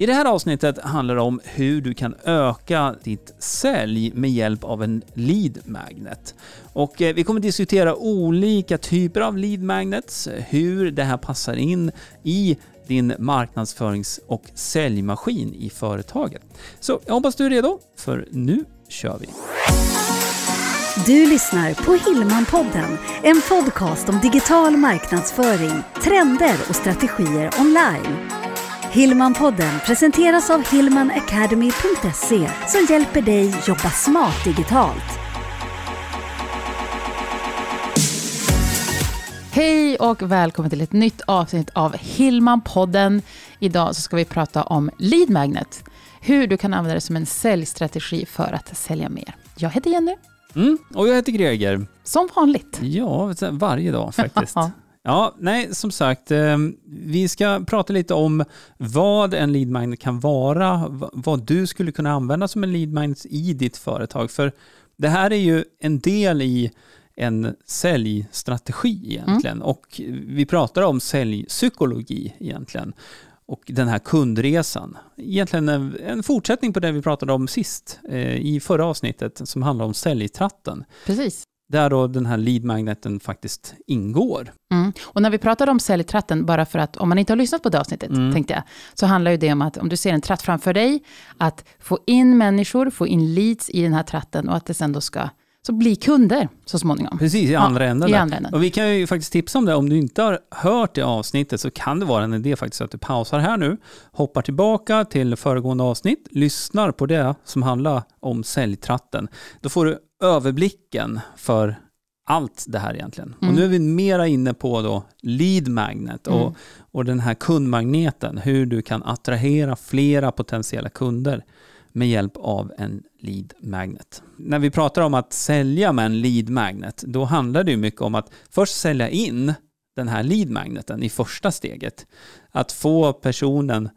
I det här avsnittet handlar det om hur du kan öka ditt sälj med hjälp av en lead magnet. Och eh, vi kommer diskutera olika typer av lead magnets, hur det här passar in i din marknadsförings och säljmaskin i företaget. Så jag hoppas du är redo, för nu kör vi! Du lyssnar på Hillmanpodden, en podcast om digital marknadsföring, trender och strategier online. Hillmanpodden presenteras av hillmanacademy.se som hjälper dig jobba smart digitalt. Hej och välkommen till ett nytt avsnitt av Hillmanpodden. Idag så ska vi prata om Lead Magnet. Hur du kan använda det som en säljstrategi för att sälja mer. Jag heter Jenny. Mm, och jag heter Greger. Som vanligt. Ja, varje dag faktiskt. Ja, nej, som sagt, eh, vi ska prata lite om vad en lead magnet kan vara, vad du skulle kunna använda som en lead magnet i ditt företag. För det här är ju en del i en säljstrategi egentligen. Mm. Och vi pratar om säljpsykologi egentligen. Och den här kundresan. Egentligen en, en fortsättning på det vi pratade om sist eh, i förra avsnittet som handlar om säljtratten. Precis där då den här lead magneten faktiskt ingår. Mm. Och när vi pratar om säljtratten, bara för att om man inte har lyssnat på det avsnittet, mm. tänkte jag, så handlar ju det om att om du ser en tratt framför dig, att få in människor, få in leads i den här tratten och att det sen då ska så bli kunder så småningom. Precis, i andra, ja, änden, i andra änden. Och vi kan ju faktiskt tipsa om det. Om du inte har hört det avsnittet så kan det vara en idé faktiskt att du pausar här nu, hoppar tillbaka till föregående avsnitt, lyssnar på det som handlar om säljtratten. Då får du överblicken för allt det här egentligen. Mm. Och nu är vi mera inne på då lead magnet och, mm. och den här kundmagneten, hur du kan attrahera flera potentiella kunder med hjälp av en lead magnet. När vi pratar om att sälja med en lead magnet, då handlar det mycket om att först sälja in den här lead magneten i första steget. Att få personen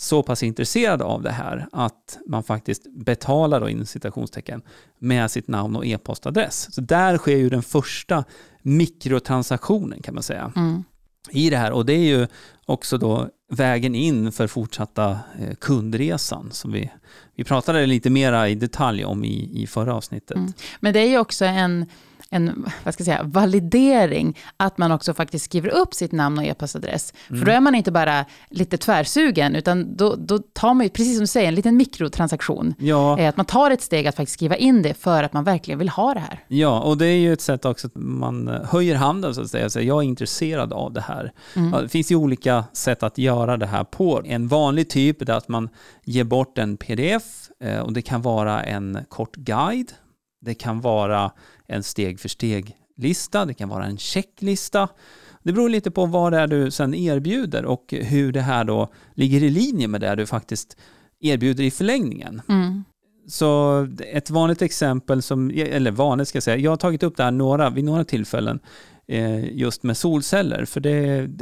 så pass intresserad av det här att man faktiskt betalar då inom citationstecken med sitt namn och e-postadress. Så där sker ju den första mikrotransaktionen kan man säga. Mm. i det här och det är ju också då vägen in för fortsatta eh, kundresan som vi, vi pratade lite mera i detalj om i, i förra avsnittet. Mm. Men det är ju också en en vad ska jag säga, validering, att man också faktiskt skriver upp sitt namn och e-postadress. Mm. För då är man inte bara lite tvärsugen, utan då, då tar man ju, precis som du säger, en liten mikrotransaktion. Ja. Eh, att man tar ett steg att faktiskt skriva in det för att man verkligen vill ha det här. Ja, och det är ju ett sätt också att man höjer handen så att säga, så jag är intresserad av det här. Mm. Det finns ju olika sätt att göra det här på. En vanlig typ är att man ger bort en pdf eh, och det kan vara en kort guide det kan vara en steg för steg-lista, det kan vara en checklista. Det beror lite på vad det är du sen erbjuder och hur det här då ligger i linje med det du faktiskt erbjuder i förlängningen. Mm. Så ett vanligt exempel, som, eller vanligt ska jag säga, jag har tagit upp det här några, vid några tillfällen eh, just med solceller, för det,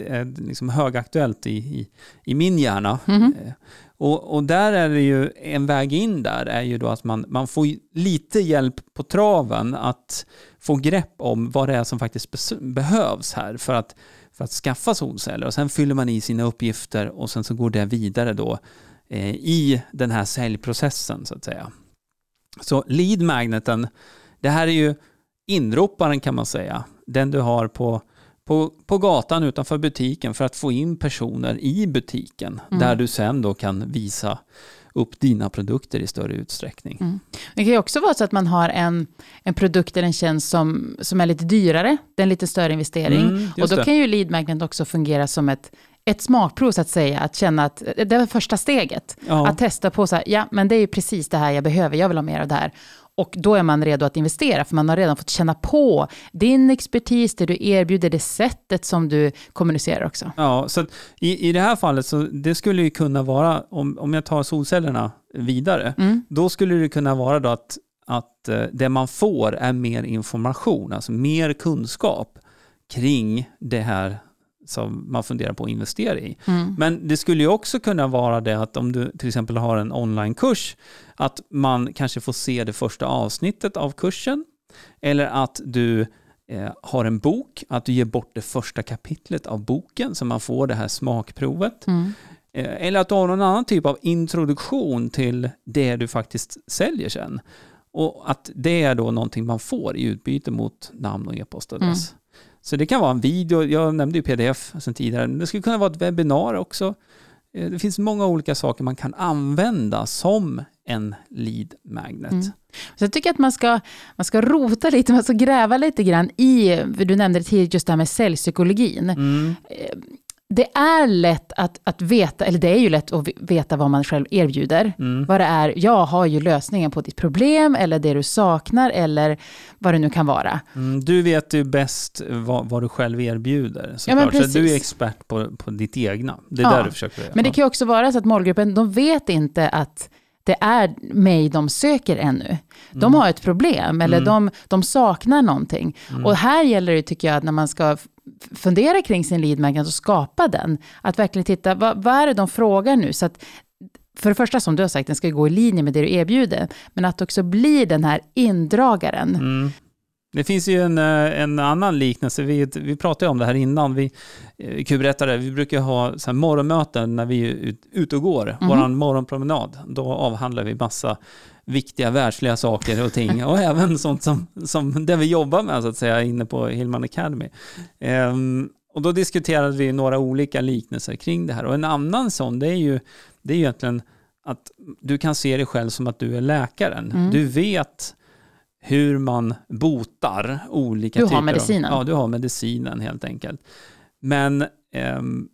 är liksom högaktuellt i, i, i min hjärna. Mm. Och, och, där är det ju en väg in där är ju då att man, man får lite hjälp på traven att få grepp om vad det är som faktiskt behövs här för att, för att skaffa solceller. Och sen fyller man i sina uppgifter och sen så går det vidare då eh, i den här säljprocessen så att säga. Så lead magneten, det här är ju inroparen kan man säga. Den du har på på, på gatan utanför butiken för att få in personer i butiken mm. där du sen då kan visa upp dina produkter i större utsträckning. Mm. Det kan ju också vara så att man har en, en produkt eller en tjänst som, som är lite dyrare, det är en lite större investering. Mm, och då det. kan ju lead magnet också fungera som ett, ett smakprov så att säga, att känna att det är första steget. Ja. Att testa på så här, ja men det är ju precis det här jag behöver, jag vill ha mer av det här. Och då är man redo att investera, för man har redan fått känna på din expertis, det du erbjuder, det sättet som du kommunicerar också. Ja, så i, i det här fallet så det skulle ju kunna vara, om, om jag tar solcellerna vidare, mm. då skulle det kunna vara då att, att eh, det man får är mer information, alltså mer kunskap kring det här som man funderar på att investera i. Mm. Men det skulle ju också kunna vara det att om du till exempel har en onlinekurs, att man kanske får se det första avsnittet av kursen, eller att du eh, har en bok, att du ger bort det första kapitlet av boken så man får det här smakprovet. Mm. Eh, eller att du har någon annan typ av introduktion till det du faktiskt säljer sen. Och att det är då någonting man får i utbyte mot namn och e-postadress. Mm. Så det kan vara en video, jag nämnde ju pdf sen tidigare, det skulle kunna vara ett webbinar också. Eh, det finns många olika saker man kan använda som en lead magnet. Mm. Så jag tycker att man ska, man ska rota lite, man ska gräva lite grann i, du nämnde det tidigare, just det här med säljpsykologin. Mm. Det är lätt att, att veta, eller det är ju lätt att veta vad man själv erbjuder. Mm. Vad det är, jag har ju lösningen på ditt problem, eller det du saknar, eller vad det nu kan vara. Mm, du vet ju bäst vad, vad du själv erbjuder. Ja, men precis. Så du är expert på, på ditt egna. Det är ja. där du försöker göra. Men det kan ju också vara så att målgruppen, de vet inte att det är mig de söker ännu. De mm. har ett problem, eller mm. de, de saknar någonting. Mm. Och här gäller det, tycker jag, när man ska fundera kring sin lead magnet och skapa den, att verkligen titta, vad, vad är det de frågar nu? Så att, för det första, som du har sagt, den ska gå i linje med det du erbjuder, men att också bli den här indragaren. Mm. Det finns ju en, eh, en annan liknelse, vi, vi pratade om det här innan, vi eh, kubrättare, vi brukar ha så morgonmöten när vi är ute och går, mm. vår morgonpromenad. Då avhandlar vi massa viktiga världsliga saker och ting och även sånt som, som det vi jobbar med så att säga inne på Hillman Academy. Um, och då diskuterade vi några olika liknelser kring det här och en annan sån det är ju det är egentligen att du kan se dig själv som att du är läkaren. Mm. Du vet hur man botar olika du typer har medicinen. Av, ja, du har medicinen helt enkelt. Men um,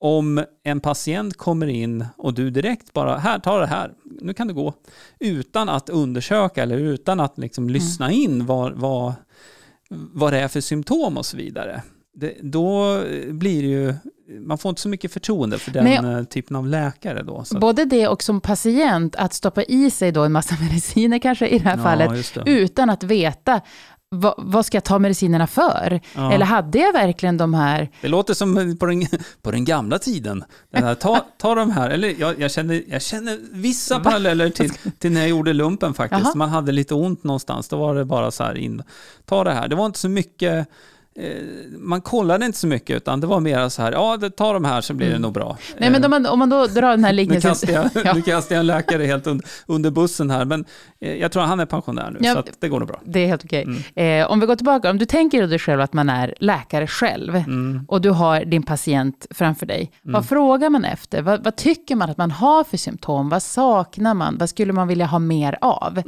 om en patient kommer in och du direkt bara, här, ta det här, nu kan du gå. Utan att undersöka eller utan att liksom mm. lyssna in vad, vad, vad det är för symptom och så vidare. Det, då blir det ju, man får inte så mycket förtroende för den Men, eh, typen av läkare då. Så. Både det och som patient, att stoppa i sig då en massa mediciner kanske i det här ja, fallet, utan att veta vad, vad, ska jag ta medicinerna för? Ja. Eller hade jag verkligen de här... Det låter som på den, på den gamla tiden. Den här, ta, ta de här, eller jag, jag, känner, jag känner vissa paralleller till, till när jag gjorde lumpen faktiskt. Jaha. Man hade lite ont någonstans, då var det bara så här in, ta det här. Det var inte så mycket man kollade inte så mycket, utan det var mer så här, ja, ta de här så blir det mm. nog bra. Nej, men om man, om man då drar den här liknelsen... nu, kastar jag, ja. nu kastar jag en läkare helt under, under bussen här, men eh, jag tror att han är pensionär nu, ja, så det går nog bra. Det är helt okej. Mm. Eh, om vi går tillbaka, om du tänker dig själv att man är läkare själv, mm. och du har din patient framför dig, vad mm. frågar man efter? Vad, vad, tycker man att man har för symptom? Vad saknar man? Vad skulle man vilja ha mer av?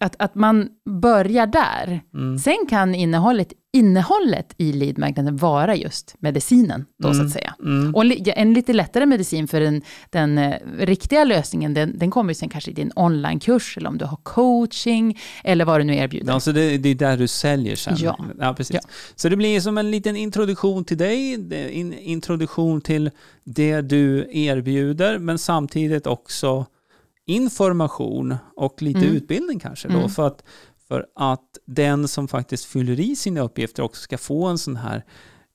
Mm. Att, att man börjar där. Mm. Sen kan innehållet innehållet i leadmagneten vara just medicinen, då mm. så att säga. Mm. Och en lite lättare medicin för den, den uh, riktiga lösningen, den, den kommer ju sen kanske i din onlinekurs, eller om du har coaching, eller vad du nu erbjuder. Ja, så det, det är där du säljer sen. Ja. ja precis. Ja. Så det blir som en liten introduktion till dig, in, introduktion till det du erbjuder, men samtidigt också information och lite mm. utbildning kanske då, mm. för att för att den som faktiskt fyller i sina uppgifter också ska få en sån här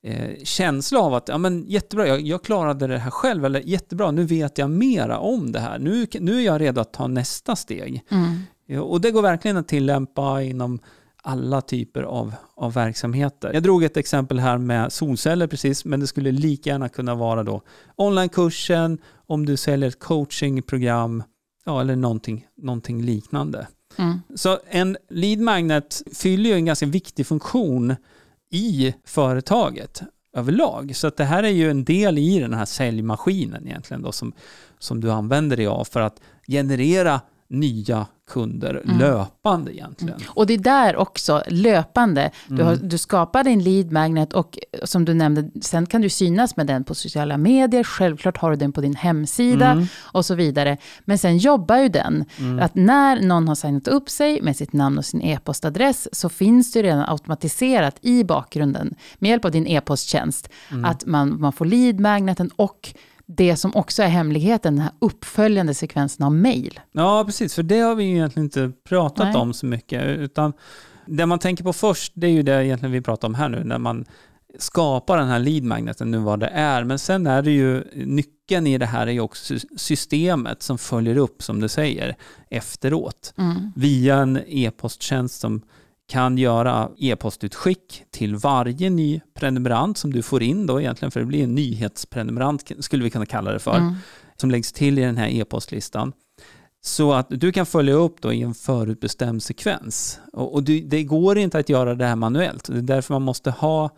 eh, känsla av att ja, men jättebra, jag, jag klarade det här själv, eller jättebra, nu vet jag mera om det här. Nu, nu är jag redo att ta nästa steg. Mm. Och det går verkligen att tillämpa inom alla typer av, av verksamheter. Jag drog ett exempel här med solceller precis, men det skulle lika gärna kunna vara då onlinekursen, om du säljer ett coachingprogram, ja, eller någonting, någonting liknande. Mm. Så en lead magnet fyller ju en ganska viktig funktion i företaget överlag. Så att det här är ju en del i den här säljmaskinen egentligen då som, som du använder dig av för att generera nya kunder mm. löpande egentligen. Mm. Och det är där också, löpande. Du, har, mm. du skapar din lead magnet och som du nämnde, sen kan du synas med den på sociala medier. Självklart har du den på din hemsida mm. och så vidare. Men sen jobbar ju den. Mm. Att när någon har signat upp sig med sitt namn och sin e-postadress så finns det redan automatiserat i bakgrunden med hjälp av din e-posttjänst. Att man, man får lead magneten och det som också är hemligheten, den här uppföljande sekvensen av mail. Ja, precis, för det har vi egentligen inte pratat Nej. om så mycket, utan det man tänker på först, det är ju det egentligen vi pratar om här nu, när man skapar den här lead magneten, nu vad det är, men sen är det ju nyckeln i det här är ju också systemet som följer upp, som du säger, efteråt, mm. via en e-posttjänst som kan göra e-postutskick till varje ny prenumerant som du får in då egentligen, för det blir en nyhetsprenumerant skulle vi kunna kalla det för, mm. som läggs till i den här e-postlistan. Så att du kan följa upp då i en förutbestämd sekvens. Och, och du, det går inte att göra det här manuellt. Det är därför man måste ha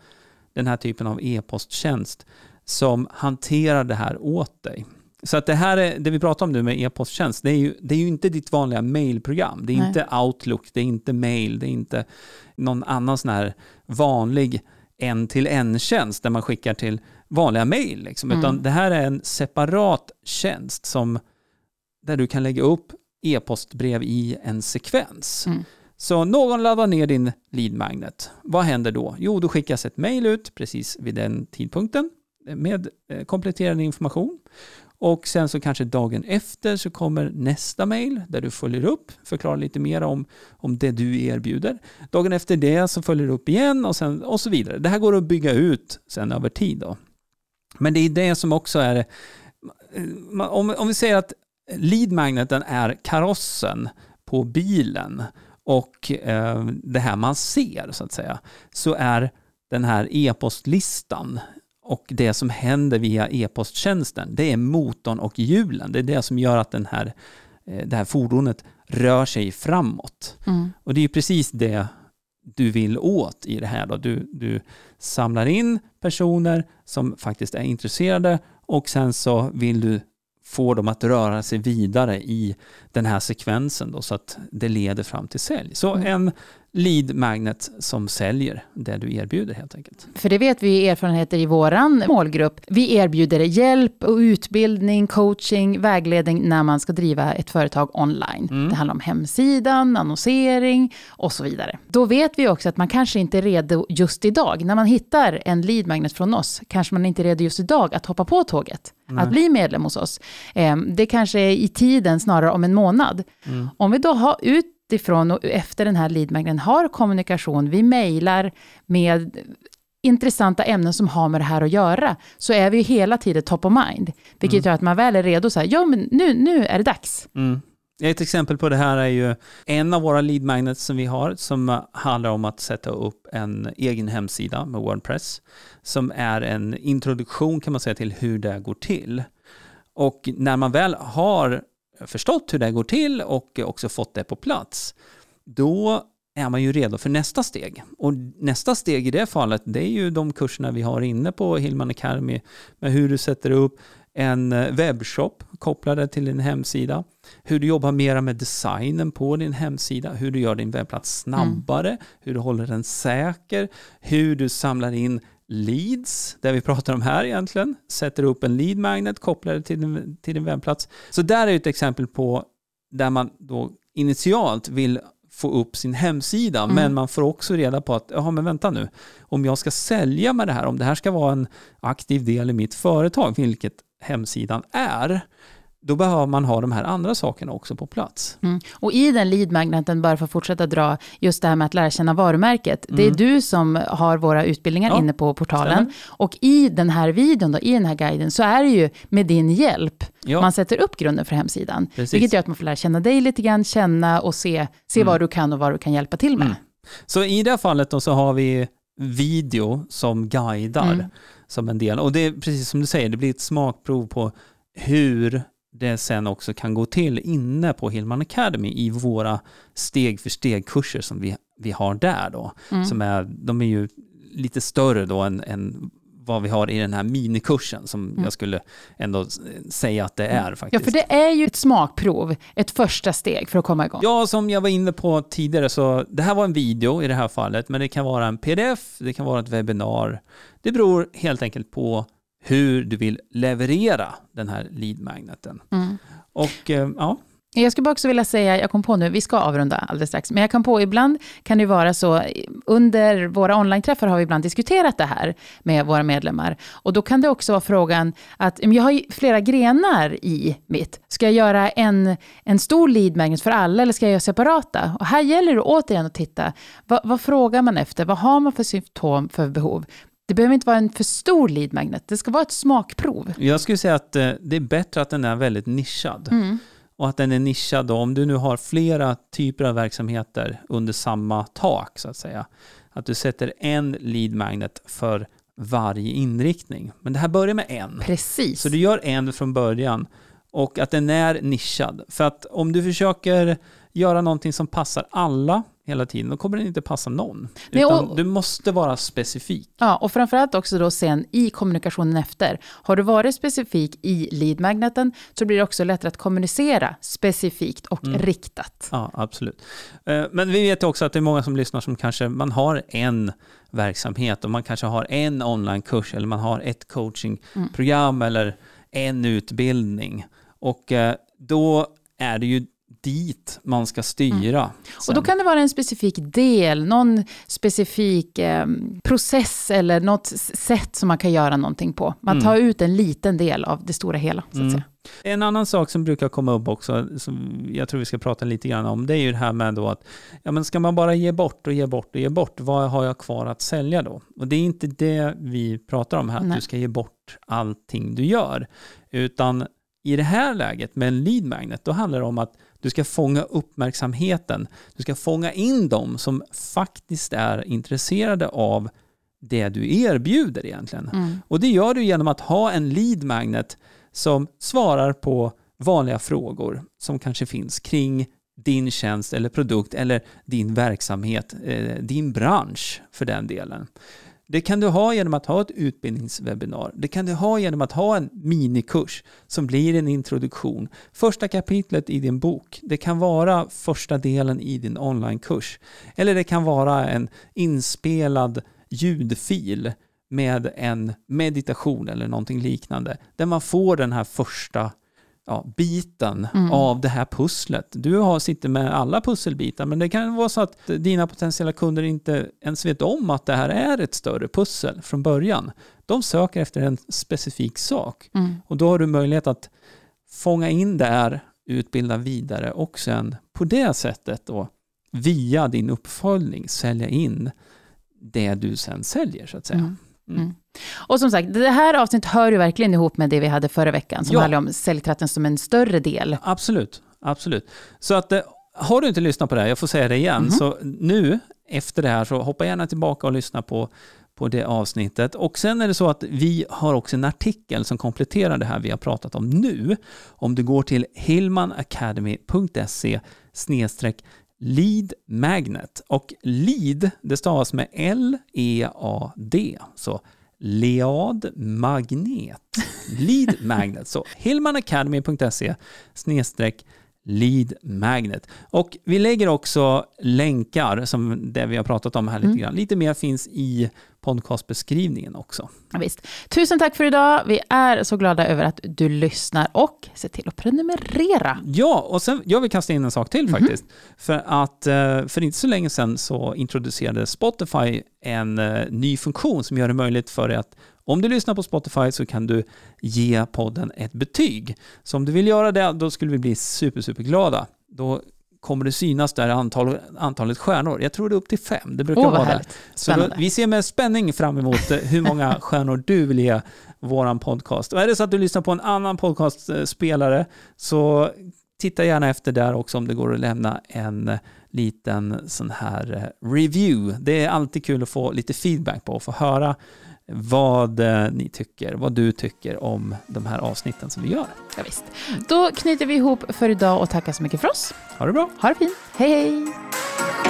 den här typen av e-posttjänst som hanterar det här åt dig. Så att det här är, det vi pratar om nu med e-posttjänst, det är ju, det är ju inte ditt vanliga mailprogram. Det är Nej. inte Outlook, det är inte mail, det är inte någon annan sån här vanlig en-till-en-tjänst där man skickar till vanliga mail. Liksom. Mm. Utan det här är en separat tjänst som, där du kan lägga upp e-postbrev i en sekvens. Mm. Så någon laddar ner din lead magnet. Vad händer då? Jo, då skickas ett mail ut precis vid den tidpunkten med eh, kompletterande information. Och sen så kanske dagen efter så kommer nästa mail där du följer upp, förklarar lite mer om, om det du erbjuder. Dagen efter det så följer du upp igen och, sen, och så vidare. Det här går att bygga ut sen över tid. Då. Men det är det som också är, om, om vi säger att lead magneten är karossen på bilen och eh, det här man ser så att säga, så är den här e-postlistan och det som händer via e-posttjänsten, det är motorn och hjulen. Det är det som gör att den här, eh, det här fordonet rör sig framåt. Mm. Och det är precis det du vill åt i det här. Då. Du, du samlar in personer som faktiskt är intresserade och sen så vill du få dem att röra sig vidare i den här sekvensen då, så att det leder fram till sälj. Så mm. en lead magnet som säljer det du erbjuder helt enkelt. För det vet vi erfarenheter i våran målgrupp. Vi erbjuder hjälp och utbildning, coaching, vägledning när man ska driva ett företag online. Mm. Det handlar om hemsidan, annonsering och så vidare. Då vet vi också att man kanske inte är redo just idag. När man hittar en lead magnet från oss kanske man inte är redo just idag att hoppa på tåget. Nej. Att bli medlem hos oss. Ehm, det kanske är i tiden snarare om en månad. Mm. Om vi då har ut ifrån och efter den här leadmagneten har kommunikation, vi mejlar med intressanta ämnen som har med det här att göra, så är vi hela tiden top of mind. Vilket mm. gör att man väl är redo, så här, ja men nu, nu är det dags. Mm. Ett exempel på det här är ju en av våra lead magnets som vi har som handlar om att sätta upp en egen hemsida med Wordpress som är en introduktion kan man säga till hur det går till. Och när man väl har förstått hur det går till och också fått det på plats, då är man ju redo för nästa steg. Och nästa steg i det fallet, det är ju de kurserna vi har inne på Hillman Academy med hur du sätter upp en webbshop kopplade till din hemsida, hur du jobbar mera med designen på din hemsida, hur du gör din webbplats snabbare, mm. hur du håller den säker, hur du samlar in leads, det vi pratar om här egentligen, sätter upp en lead magnet, kopplar det till din, till din webbplats. Så där är ett exempel på där man då initialt vill få upp sin hemsida, mm. men man får också reda på att, ja men vänta nu, om jag ska sälja med det här, om det här ska vara en aktiv del i mitt företag, vilket hemsidan är, då behöver man ha de här andra sakerna också på plats. Mm. Och i den lead-magneten, bara för att fortsätta dra, just det här med att lära känna varumärket. Det är mm. du som har våra utbildningar ja, inne på portalen. Stämmer. Och i den här videon, då, i den här guiden, så är det ju med din hjälp ja. man sätter upp grunden för hemsidan. Precis. Vilket gör att man får lära känna dig lite grann, känna och se, se mm. vad du kan och vad du kan hjälpa till med. Mm. Så i det här fallet då så har vi video som guidar mm. som en del. Och det är precis som du säger, det blir ett smakprov på hur det sen också kan gå till inne på Hillman Academy i våra steg för steg-kurser som vi, vi har där då. Mm. Som är, de är ju lite större då än, än vad vi har i den här minikursen som mm. jag skulle ändå säga att det mm. är faktiskt. Ja, för det är ju ett smakprov, ett första steg för att komma igång. Ja, som jag var inne på tidigare så det här var en video i det här fallet, men det kan vara en pdf, det kan vara ett webbinar. Det beror helt enkelt på hur du vill leverera den här lead-magneten. Mm. Och eh, ja. Jag skulle också vilja säga, jag kom på nu, vi ska avrunda alldeles strax, men jag kom på ibland kan det vara så, under våra online-träffar har vi ibland diskuterat det här med våra medlemmar. Och då kan det också vara frågan att, jag har flera grenar i mitt. Ska jag göra en, en stor lead magnet för alla eller ska jag göra separata? Och här gäller det återigen att titta, vad, vad frågar man efter? Vad har man för symptom, för behov? Det behöver inte vara en för stor lead magnet, det ska vara ett smakprov. Jag skulle säga att eh, det är bättre att den är väldigt nischad. Mm. och att den är nischad. Då. Om du nu har flera typer av verksamheter under samma tak så att säga. Att du sätter en lead magnet för varje inriktning. Men det här börjar med en. Precis. Så du gör en från början och att den är nischad. För att om du försöker göra någonting som passar alla hela tiden, då kommer den inte passa någon. Nej, och, du måste vara specifik. Ja, och framförallt också då sen i kommunikationen efter. Har du varit specifik i lead-magneten så blir det också lättare att kommunicera specifikt och mm. riktat. Ja, absolut. Eh, men vi vet också att det är många som lyssnar som kanske, man har en verksamhet och man kanske har en onlinekurs eller man har ett coachingprogram mm. eller en utbildning. Och eh, då är det ju dit man ska styra. Mm. Och då kan det vara en specifik del, någon specifik eh, process eller något sätt som man kan göra någonting på. Man mm. tar ut en liten del av det stora hela. Så att mm. säga. En annan sak som brukar komma upp också, som jag tror vi ska prata lite grann om, det är ju det här med då att, ja men ska man bara ge bort och ge bort och ge bort, vad har jag kvar att sälja då? Och det är inte det vi pratar om här, Nej. att du ska ge bort allting du gör, utan i det här läget med en lead magnet, då handlar det om att du ska fånga uppmärksamheten. Du ska fånga in dem som faktiskt är intresserade av det du erbjuder egentligen. Mm. Och det gör du genom att ha en lead magnet som svarar på vanliga frågor som kanske finns kring din tjänst eller produkt eller din verksamhet, eh, din bransch för den delen. Det kan du ha genom att ha ett utbildningswebinar. Det kan du ha genom att ha en minikurs som blir en introduktion. Första kapitlet i din bok. Det kan vara första delen i din onlinekurs. Eller det kan vara en inspelad ljudfil med en meditation eller någonting liknande. Där man får den här första ja, biten mm. av det här pusslet. Du har, sitter med alla pusselbitar, men det kan vara så att dina potentiella kunder inte ens vet om att det här är ett större pussel från början. De söker efter en specifik sak mm. och då har du möjlighet att fånga in det här, utbilda vidare och sen på det sättet då via din uppföljning sälja in det du sen säljer så att säga. Mm. Och som sagt, det här avsnittet hör ju verkligen ihop med det vi hade förra veckan, som ja. handlar om säljtratten som en större del. Absolut, absolut. Så att eh, har du inte lyssnat på det här, jag får säga det igen, mm. så nu efter det här så hoppa gärna tillbaka och lyssna på på det avsnittet. Och sen är det så att vi har också en artikel som kompletterar det här vi har pratat om nu. Om du går till hillmanacademy.se lead magnet. Och lead, det stavas med L-E-A-D. Så lead magnet. Lead magnet. Så hillmanacademy.se snedstreck lead magnet. Och vi lägger också länkar, som det vi har pratat om här lite mm. grann. Lite mer finns i podcastbeskrivningen också. Ja, visst. Tusen tack för idag. Vi är så glada över att du lyssnar och se till att prenumerera. Ja, och sen jag vill kasta in en sak till mm -hmm. faktiskt. För att eh, för inte så länge sedan så introducerade Spotify en eh, ny funktion som gör det möjligt för dig att om du lyssnar på Spotify så kan du ge podden ett betyg. Så om du vill göra det, då skulle vi bli super, super glada. Då kommer det synas där antal, antalet stjärnor. Jag tror det är upp till fem. Det brukar oh, vara det. Så då, vi ser med spänning fram emot eh, hur många stjärnor du vill ge våran podcast. Och är det så att du lyssnar på en annan podcastspelare så titta gärna efter där också om det går att lämna en liten sån här eh, review. Det är alltid kul att få lite feedback på och få höra vad eh, ni tycker, vad du tycker om de här avsnitten som vi gör. Ja, visst. Då knyter vi ihop för idag och tackar så mycket för oss. Ha det bra. Ha det fint. Hej, hej.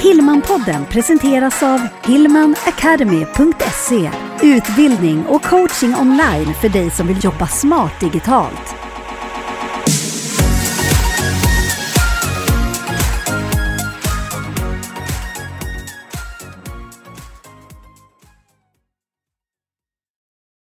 Hillmanpodden presenteras av hillmanacademy.se Utbildning och coaching online för dig som vill jobba smart digitalt.